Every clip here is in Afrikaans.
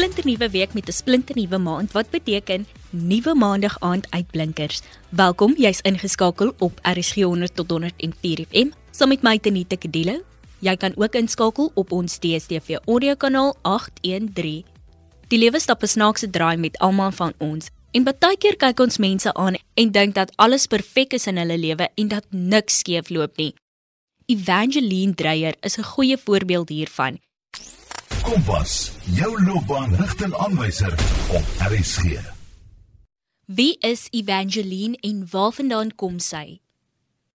splinternuwe week met 'n splinternuwe maand wat beteken nuwe maandag aand uitblinkers. Welkom, jy's ingeskakel op RSG 100 tot 104 FM saam met my Tenita Kedilo. Jy kan ook inskakel op ons DStv audio kanaal 813. Die lewe stap 'n snaakse draai met almal van ons. En baie keer kyk ons mense aan en dink dat alles perfek is in hulle lewe en dat niks skeefloop nie. Evangeline Dreyer is 'n goeie voorbeeld hiervan. Kompas, jou loopbaanrigtingaanwyser op RSG. Wie is Evangeline en waarvandaan kom sy?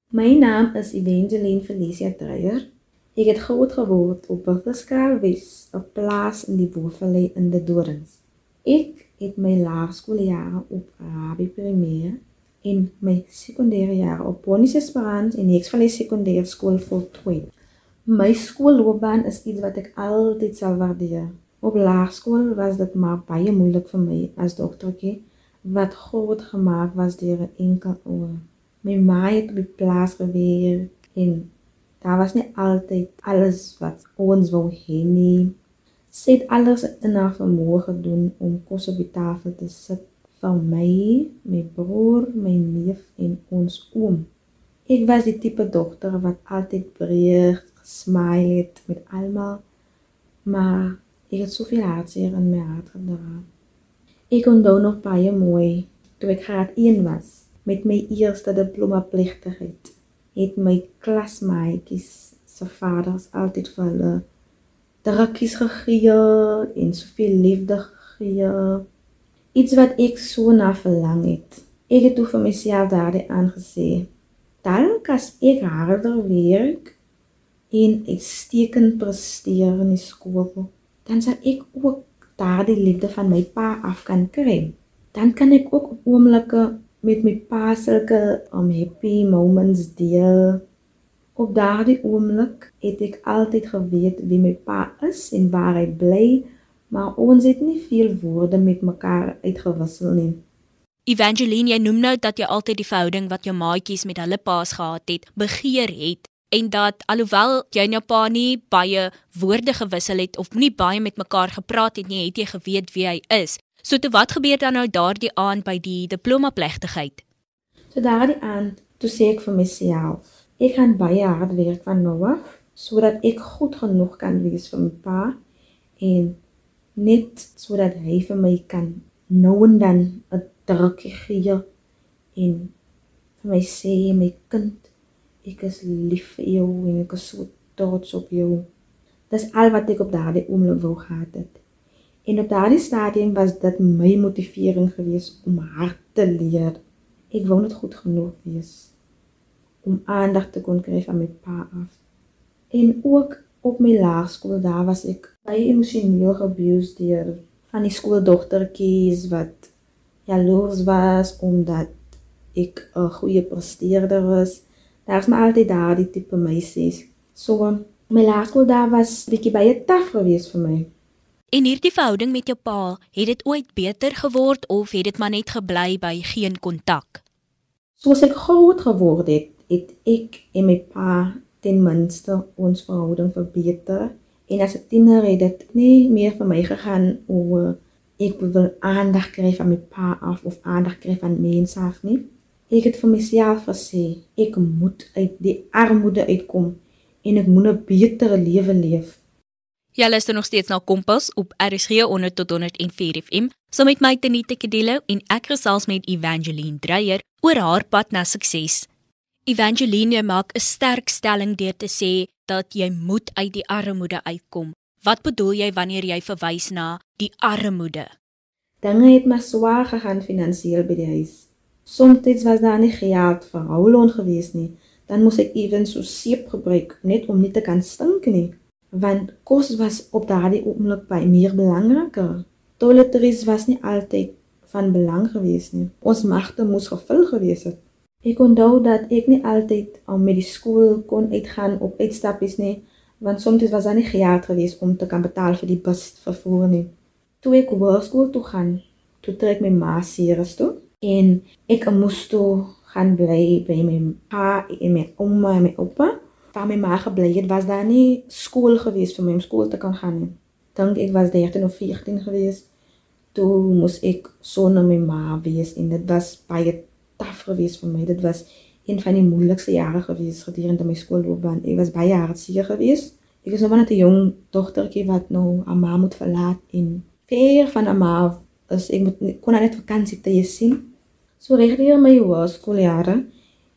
My naam is Evangeline Felicia Dreyer. Ek het groot geword op Burgerskaal Wes, 'n plaas in die Boervallei in die Dorings. Ek het my laerskooljare op Rabbi Premier en my sekondêre jare op Bonnie Esperance en Nextvallei Sekondêre Skool voltooi. My skoolloopbaan is iets wat ek altyd sal waardeer. Op laerskool was dit maar baie moeilik vir my as dogtertjie wat groot gemaak was deur 'n enkel oor. My ma het op die plaas gewerk en daar was nie altyd alles wat ons wou hê nie. Sy het alles in haar vermoë gedoen om kos op die tafel te sit vir my, my broer, my neef en ons oom. Ek was die tipe dogter wat altyd breed gesmile het met almal, maar ek het soveel hartseer in my hart gedra. Ek onthou nog baie mooi toe ek graad 1 was met my eerste diploma pligtigheid. Het my klasmaatjies se vaders altyd vir hulle drukkies gegee en soveel liefde gegee iets wat ek so na verlang het. Ek het toe vir myself daardie aangesê, dalk as ek harder werk en uitstekend presteer in die skool, dan sal ek ook daardie liefde van my pa af kan kry. Dan kan ek ook op oomblikke met my pa sulke om happy moments deel. Op daardie oomblik het ek altyd geweet wie my pa is en waar hy bly maar ons het nie veel woorde met mekaar uitgewissel nie. Evangeline, jy noem nou dat jy altyd die verhouding wat jou maatjies met hulle paas gehad het, begeer het en dat alhoewel jy en jou pa nie baie woorde gewissel het of nie baie met mekaar gepraat het nie, het jy geweet wie hy is. So toe wat gebeur dan nou daardie aand by die diploma plegtigheid? So daardie aand, toe sê ek vir myself, ek gaan baie hard werk van nou af sodat ek goed genoeg kan wees vir my pa en net sodat hy vir my kan nou en dan 'n drukkie gee en vir my sê my kind ek is lief vir jou en ek is so trots op jou. Dis al wat ek op daardie oomblik wou gehad het. En op daardie stadium was dit my motivering geweest om hard te leer. Ek wou net goed genoeg wees om aandag te kon kry van my pa af. En ook op my laerskool daar was ek baie emosioneel geabused deur van die skooldogtertjies wat jaloers was omdat ek 'n goeie presteerder was. Daar's maar altyd daardie tipe meisies. So my laerskool daar was bietjie baie taaf geweest vir my. En hierdie verhouding met jou pa, het dit ooit beter geword of het dit maar net gebly by geen kontak? Soos ek groot geword het, het ek en my pa ten minste ons verhouding verbeter. En as 'n tiener het dit nie meer vir my gegaan oor ek wil aandag kry van my pa af of aandag kry van mense af nie. Ek het vir myself gesê ek moet uit die armoede uitkom en ek moet 'n beter lewe leef. Jy luister nog steeds na Kompas op RSG 100 tot 104 FM. Saam met my Tenita Kedilo en ek gesels met Evangeline Dreyer oor haar pad na sukses. Evangeline maak 'n sterk stelling deur te sê dat jy moet uit die armoede uitkom. Wat bedoel jy wanneer jy verwys na die armoede? Dinge het maar swaar gegaan finansiëel by die huis. Soms was daar nie geld vir houlon gewees nie. Dan moes ek ewen so seep gebruik net om nie te kan stink nie, want kos was op daardie oomblik baie meer belangriker. Toiletries was nie altyd van belang gewees nie. Ons magte moes gevul gewees het. Ek onthou dat ek nie altyd al met die skool kon uitgaan op uitstappies nie, want soms was daar nie geld gewees om te kan betaal vir die bus vervoer nie. Toe ek hoërskool toe gaan, toe trek my ma seeres toe en ek moes toe gaan bly by my pa en my ouma en my oupa. Waar my ma gebly het, was daar nie skool gewees vir my om skool te kan gaan nie. dink ek was 13 of 14 gewees. Toe moes ek sonder my ma wees en dit was baie taaf gewees vir my. Dit was een van die moeilikste jare gewees gedurende my skoolloopbaan. Ek was baie hartseer gewees. Ek is nog net 'n jong dogtertjie wat nou haar ma moet verlaat en ver van haar ma is ek moet kon net vakansie te sien. So regtig my hoërskooljare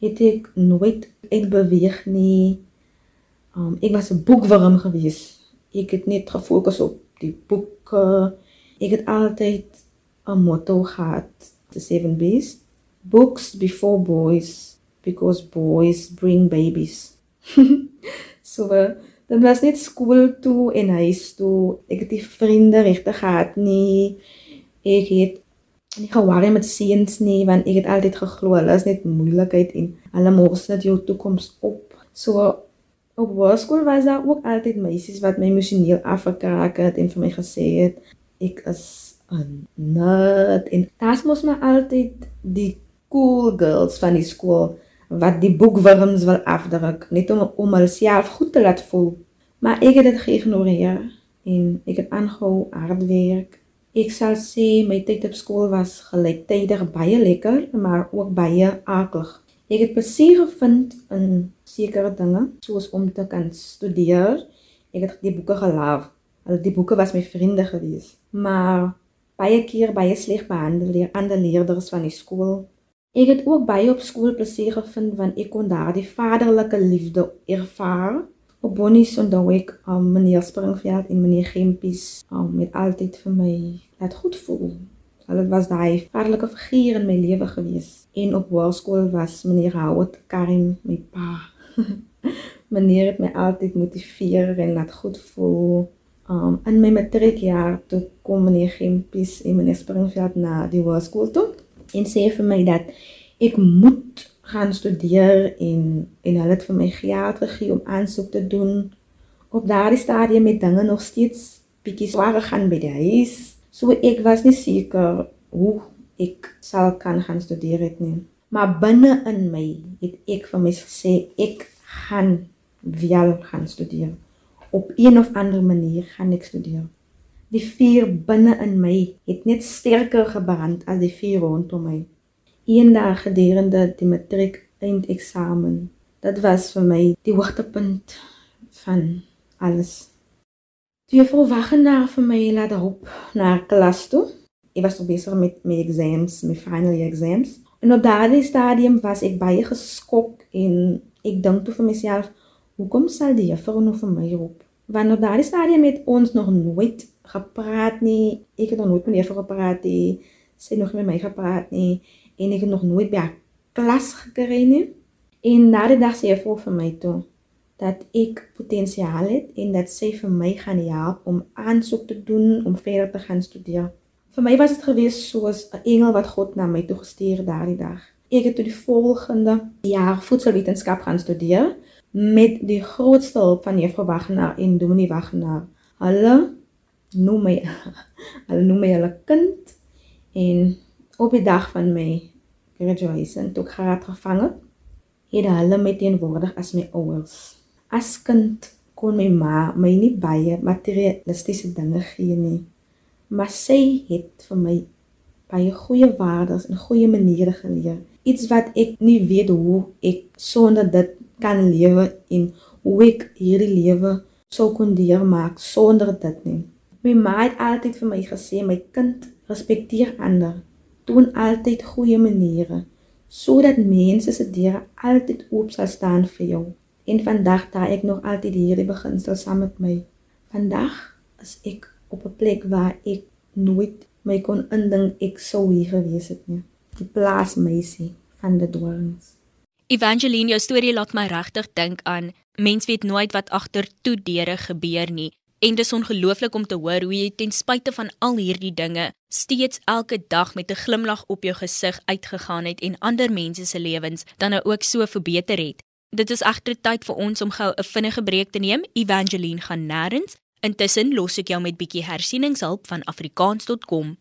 het ek nooit ek beweeg nie. Um, ek was 'n boekwurm gewees. Ek het net gefokus op die boeke. Ek het altyd 'n motto gehad, the 7 B's. Books before boys because boys bring babies. so uh, dan was net skool toe en huis toe. Ek het nie vriende regtig gehad nie. Ek het nie geworry met seuns nie want ek het altyd geglo hulle is net moeilikheid en hulle mors net jou toekoms op. So op hoërskool was daar ook altyd meisies wat my emosioneel afgekraak het en vir my gesê het ek is 'n nerd en dit mos maar altyd die cool girls van die skool wat die boekwurms wil afdruk net om om hulself goed te laat voel. Maar ek het dit geïgnoreer en ek het aangehou hard werk. Ek sal sê my tyd op skool was gelyktydig baie lekker, maar ook baie aklig. Ek het plesier gevind in sekere dinge, soos om te kan studeer. Ek het die boeke gelief. Al die boeke was my vriende gewees. Maar baie keer baie sleg behandel deur ander leerders van die skool. Ek het ook baie op skool plesier gevind want ek kon daar die vaderlike liefde ervaar. Op Bonnies onthou ek um, meneer Springveld en meneer Gempies um, met altyd vir my laat goed voel. Hulle was daai vaderlike figuur in my lewe gewees. En op hoërskool was meneer Howard Karim my pa. meneer het my altyd motiveer en laat goed voel. Um in my matriekjaar toe kom meneer Gempies en meneer Springveld na die hoërskool toe en sê vir my dat ek moet gaan studeer en en hulle het vir my geld gegee om aansoek te doen. Op daardie stadium met dinge nog steeds bietjie swaar gaan by die huis So ek was nie seker hoe ek sal kan gaan studeer het nie. Maar binne in my het ek vir my gesê ek gaan wel gaan studeer. Op een of ander manier gaan ek studeer. Die vuur binne in my het net sterker gebrand as die vuur rondom my. Eendag gedurende die matriek eindeksamen. Dit was vir my die hoogtepunt van alles. Twee volwassenen vir my laat op na klas toe. Ek was besig met my exams, my final year exams. En op daardie stadium was ek baie geskok en ek dink toe vir myself, hoekom sal die juffrou nou vir my roep? Want op daardie stadium het ons nog nooit gepraat nie. Ek het nog nooit met die juffrou gepraat nie. Sy het nog nie met my gepraat nie en ek het nog nooit by haar klas gekry nie. En na die dag sê sy vir my toe, dat ek potensiaal het en dat sy vir my gaan help om aansoek te doen om verder te gaan studeer. Vir my was dit gewees soos 'n engel wat God na my toe gestuur daardie dag. Ek het toe die volgende jaar voedselwetenskap gaan studeer met die grootste hulp van Juffrou Wagner en Dominee Wagner. Hulle noem my hulle noem my hulle kind en op die dag van my graduation toe ek graad gevang het, het hulle my teenwoordig as my ouers as kind kon my ma my nie baie materialistiese dinge gee nie. Maar sy het vir my baie goeie waardes en goeie maniere geleer. Iets wat ek nie weet hoe ek sonder dit kan lewe en hoe ek hierdie lewe sou kon deurmaak sonder dit nie. My ma het altyd vir my gesê my kind respekteer ander. Doen altyd goeie maniere sodat mense se deure altyd oop sal staan vir jou. En vandag daar ek nog altyd hierdie beginsel saam met my. Vandag is ek op 'n plek waar ek nooit my kon indink ek sou hier gewees het nie. Die plaas meisie van die dorings. Evangeline, jou storie laat my regtig dink aan mens weet nooit wat agter toe deure gebeur nie. En dis ongelooflik om te hoor hoe jy ten spyte van al hierdie dinge steeds elke dag met 'n glimlag op jou gesig uitgegaan het en ander mense se lewens dan nou ook so verbeter het. Dit is egter tyd vir ons om gou 'n vinnige breek te neem. Evangeline gaan nêrens. Intussen los ek jou met bietjie hersieningshulp van afrikaans.com.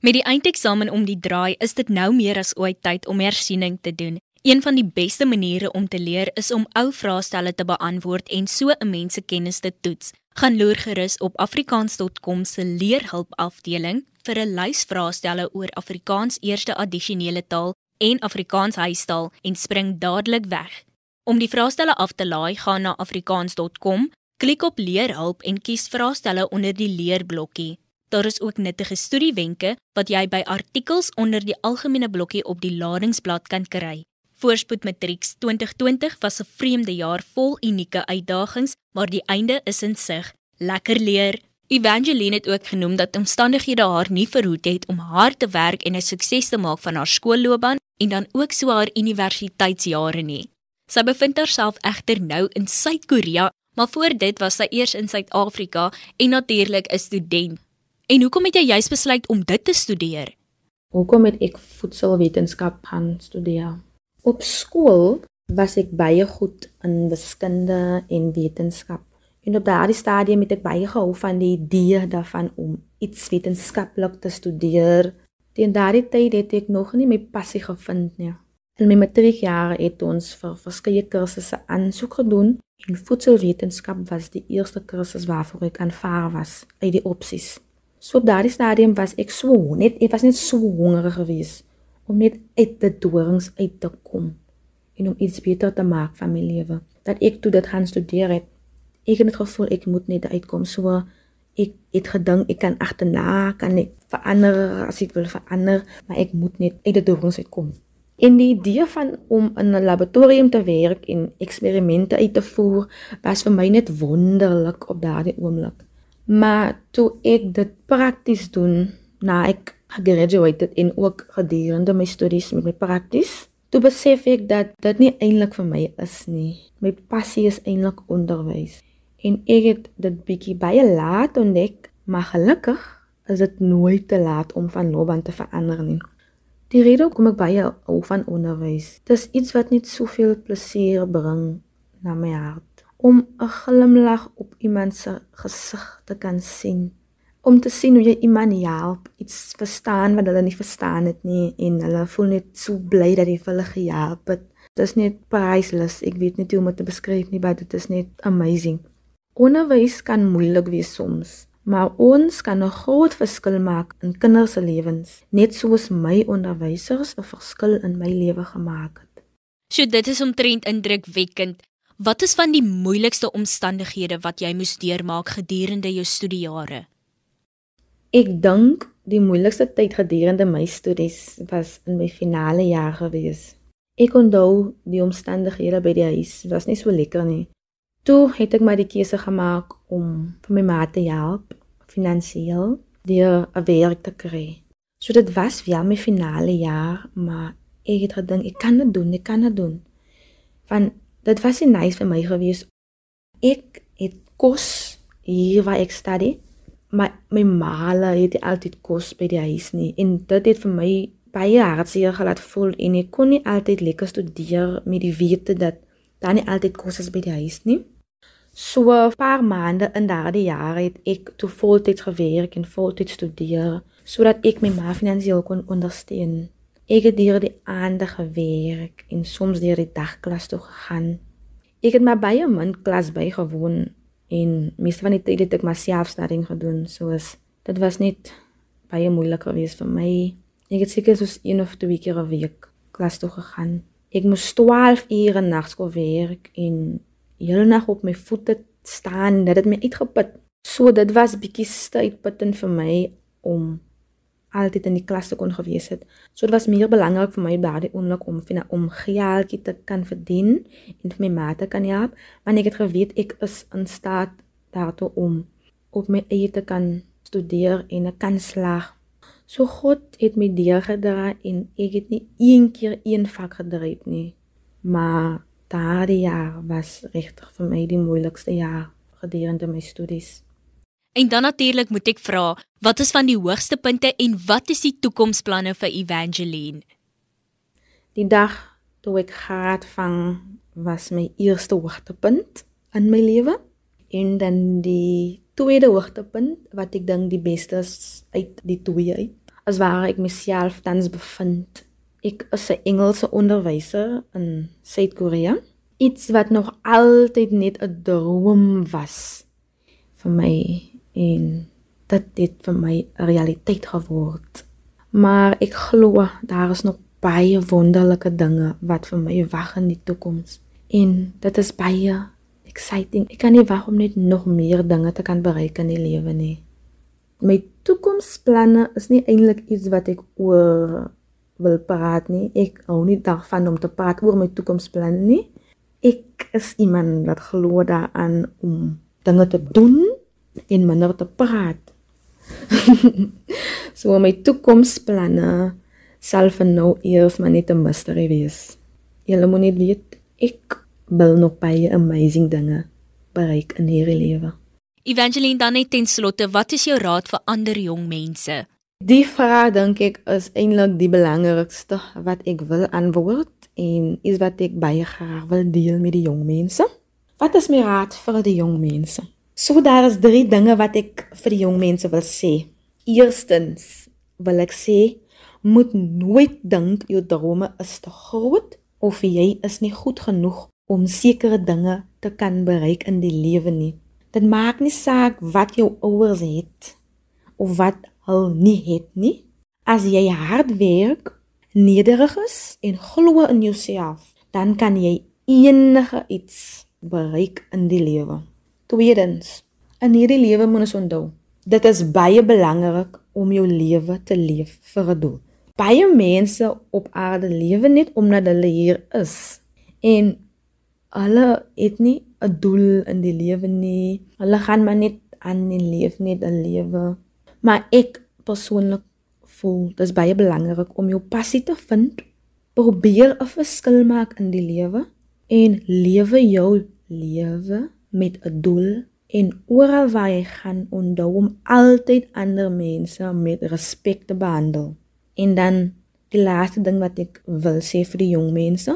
Met die eindeksamen om die draai, is dit nou meer as ooit tyd om hersiening te doen. Een van die beste maniere om te leer is om ou vraestelle te beantwoord en so 'n mens se kennis te toets. Gaan loer gerus op afrikaans.com se leerhulp afdeling vir 'n lys vraestelle oor Afrikaans eerste addisionele taal en Afrikaans huistaal en spring dadelik weg. Om die vraestelle af te laai, gaan na afrikaans.com, klik op leerhulp en kies vraestelle onder die leerblokkie. Daar is ook nuttige studiewenke wat jy by artikels onder die algemene blokkie op die ladingsblad kan kry. Voorspoed Matrieks 2020 was 'n vreemde jaar vol unieke uitdagings, maar die einde is in sig. Lekker leer. Evangeline het ook genoem dat omstandighede haar nie verhoed het om hard te werk en 'n sukses te maak van haar skoolloopbaan en dan ook so haar universiteitsjare nie. Sy bevind haarself egter nou in Suid-Korea, maar voor dit was sy eers in Suid-Afrika en natuurlik 'n student. En hoekom het jy juist besluit om dit te studeer? Hoekom het ek voedselwetenskap gaan studeer? Op skool was ek baie goed in wiskunde en wetenskap. En op daardie stadium het ek baie gehou van die idee daarvan om iets wetenskaplik te studeer Teen daardie tyd het ek nog nie my passie gevind nie. In my matriekjare het ons vir verskeie kursusse aansoek gedoen en voedselwetenskap was die eerste kursus waarvoor ek aanvaar was uit die opsies. So op daardie stadium was ek so net ek was net so honger geweest om net uit die dorings uit te kom en om iets beter te maak van my lewe. Dat ek toe dit gaan studeer het, ek het gevoel ek moet net uitkom so ek het gedink ek kan agterna kan ek verander as ek wil verander, maar ek moet net uit die dorings uitkom. En die idee van om in 'n laboratorium te werk en eksperimente uit te voer, was vir my net wonderlik op daardie oomblik. Maar toe ek dit prakties doen, na ek gegraduated en ook gedurende my studies met my prakties, toe besef ek dat dit nie eintlik vir my is nie. My passie is eintlik onderwys en ek het dit bietjie baie laat ontdek, maar gelukkig is dit nooit te laat om van loopbaan te verander nie. Die rede hoekom ek baie hou van onderwys, dis iets wat net soveel plesier bring na my hart. Om 'n glimlag op iemand se gesig te kan sien, om te sien hoe jy iemand help, iets verstaan wat hulle nie verstaan het nie en hulle voel net so bly dat jy hulle gehelp het. Dit is net priceless. Ek weet nie hoe om dit te beskryf nie, maar dit is net amazing. Onderwys kan moeilik wees soms, maar ons kan 'n groot verskil maak in kinders se lewens, net soos my onderwysers 'n verskil in my lewe gemaak het. So dit is omtrent indrukwekkend. Wat is van die moeilikste omstandighede wat jy moes deurmaak gedurende jou studiejare? Ek dink die moeilikste tyd gedurende my studies was in my finale jaar gewees. Ek onthou die omstandighede by die huis was nie so lekker nie. Toe het ek maar die keuse gemaak om vir my ma te help finansiëel deur 'n werk te kry. So dit was vir my finale jaar, maar ek het gedink ek kan dit doen, ek kan dit doen. Want dit was nie nice vir my gewees. Ek het kos hier waar ek studie, maar my ma het altyd kos by die huis nie en dit het vir my baie hartseer gelaat voel en ek kon nie altyd lekker studeer met die wete dat daar nie altyd kos is by die huis nie. So 'n paar maande in daardie jare het ek toe voltyds gewerk en voltyds studeer sodat ek my ma finansiëel kon ondersteun. Ek het deur die aande gewerk en soms deur die dagklas toe gegaan. Ek het maar baie min klas bygewoon en meeste van die tyd het ek maar selfstudying gedoen soos dit was net baie moeilik geweest vir my. Ek het seker soos een of twee keer 'n week klas toe gegaan. Ek moes 12 ure nagskool werk en hele nag op my voete staan dit my uitgeput. So dit was bietjie stytputtend vir my om altyd in die klas kon gewees het. So dit was meer belangrik vir my daardie oomblik om vir om geldjie te kan verdien en vir my ma te kan help, want ek het geweet ek is in staat daartoe om op my eie te kan studeer en 'n kan slaag. So God het my deurgedra en ek het nie een keer een vak gedryf nie, maar daardie jaar was regtig vir my die moeilikste jaar gedurende my studies. En dan natuurlik moet ek vra, wat is van die hoogste punte en wat is die toekomsplanne vir Evangeline? Die dag toe ek graad vang was my eerste hoogtepunt in my lewe en dan die tweede hoogtepunt wat ek dink die beste is uit die twee uit as waar ek myself tans bevind Ek is 'n Engelse onderwyser in Suid-Korea. Iets wat nog altyd net 'n droom was vir my en dit het vir my 'n realiteit geword. Maar ek glo daar is nog baie wonderlike dinge wat vir my wag in die toekoms. En dit is baie exciting. Ek kan nie wag om net nog meer dinge te kan bereik in die lewe nie. My toekomsplanne is nie eintlik iets wat ek oor wil praat nie. Ek hou nie daarvan om te praat oor my toekomsplanne nie. Ek is iemand wat glo daaraan om dinge te doen en minder te praat. so my toekomsplanne sal vir nou eers maar net 'n mystery wees. Julle moet net weet ek wil nog baie amazing dinge bereik in hierdie lewe. Evangeline dan net ten slotte, wat is jou raad vir ander jong mense? Die vraag dink ek is eintlik die belangrikste wat ek wil antwoord en is wat ek baie graag wil deel met die jong mense. Wat is my raad vir die jong mense? So daar is drie dinge wat ek vir die jong mense wil sê. Eerstens wil ek sê moet nooit dink jou drome is te groot of jy is nie goed genoeg om sekere dinge te kan bereik in die lewe nie. Dit maak nie saak wat jou ouers het of wat hulle nie het nie. As jy hard werk, nederig is en glo in jouself, dan kan jy enige iets bereik in die lewe. Tweedens, in hierdie lewe moet ons onthou, dit is baie belangrik om jou lewe te leef vir 'n doel. Baie mense op aarde lewe net omdat hulle hier is en hulle het nie 'n doel in die lewe nie. Hulle gaan maar net aan en leef net 'n lewe. Maar ek persoonlik voel dit is baie belangrik om jou passie te vind. Probeer 'n verskil maak in die lewe en lewe jou lewe met 'n doel en oral waar jy gaan onthou om altyd ander mense met respek te behandel. En dan die laaste ding wat ek wil sê vir die jong mense,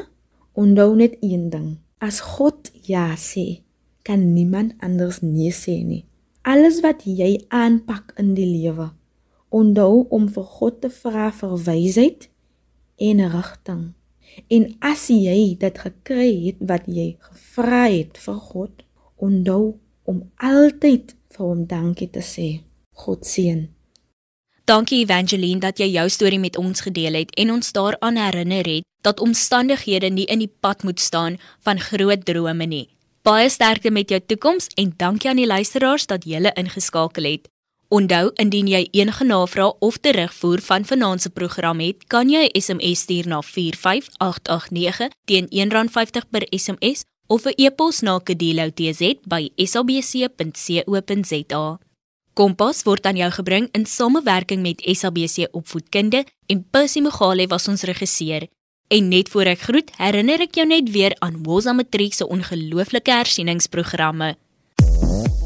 onthou net een ding. As God ja sê, kan niemand anders nee sê nie. Alles wat jy aanpak in die lewe, onthou om vir God te vra vir wysheid en rigting. En as jy dit gekry het wat jy gevra het vir God, onthou om altyd vir hom dankie te sê. God seën. Dankie Evangeline dat jy jou storie met ons gedeel het en ons daaraan herinner het dat omstandighede nie in die pad moet staan van groot drome nie. Baie sterkte met jou toekoms en dankie aan die luisteraars dat julle ingeskakel het. Onthou indien jy enige navrae of terugvoer van vanaand se program het, kan jy 'n SMS stuur na 45889 teen R1.50 per SMS of 'n e-pos na kedeloutz@sabc.co.za. Kompas word aan jou gebring in samewerking met SABC Opvoedkunde en Percy Mogale was ons regisseur. En net voor ek groet, herinner ek jou net weer aan Woza Matriek se ongelooflike hersieningsprogramme.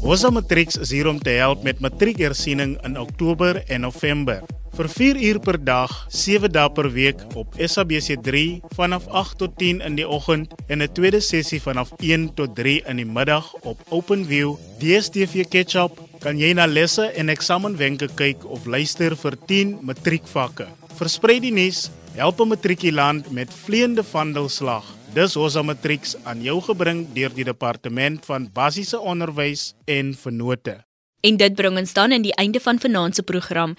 Woza Matriek is hier om te help met matriekersiening in Oktober en November vir 4 uur per dag, 7 dae per week op SABC3 vanaf 8 tot 10 in die oggend en 'n tweede sessie vanaf 1 tot 3 in die middag op OpenView. DStv Ketchup kan jy na lesse en eksamenwenke kyk of luister vir 10 matriekvakke. Versprei die nuus, help 'n matrikulant met vleiende vandelslag. Dis Hosa Matrieks aan jou gebring deur die Departement van Basiese Onderwys en Vennote. En dit bring ons dan in die einde van vanaand se program.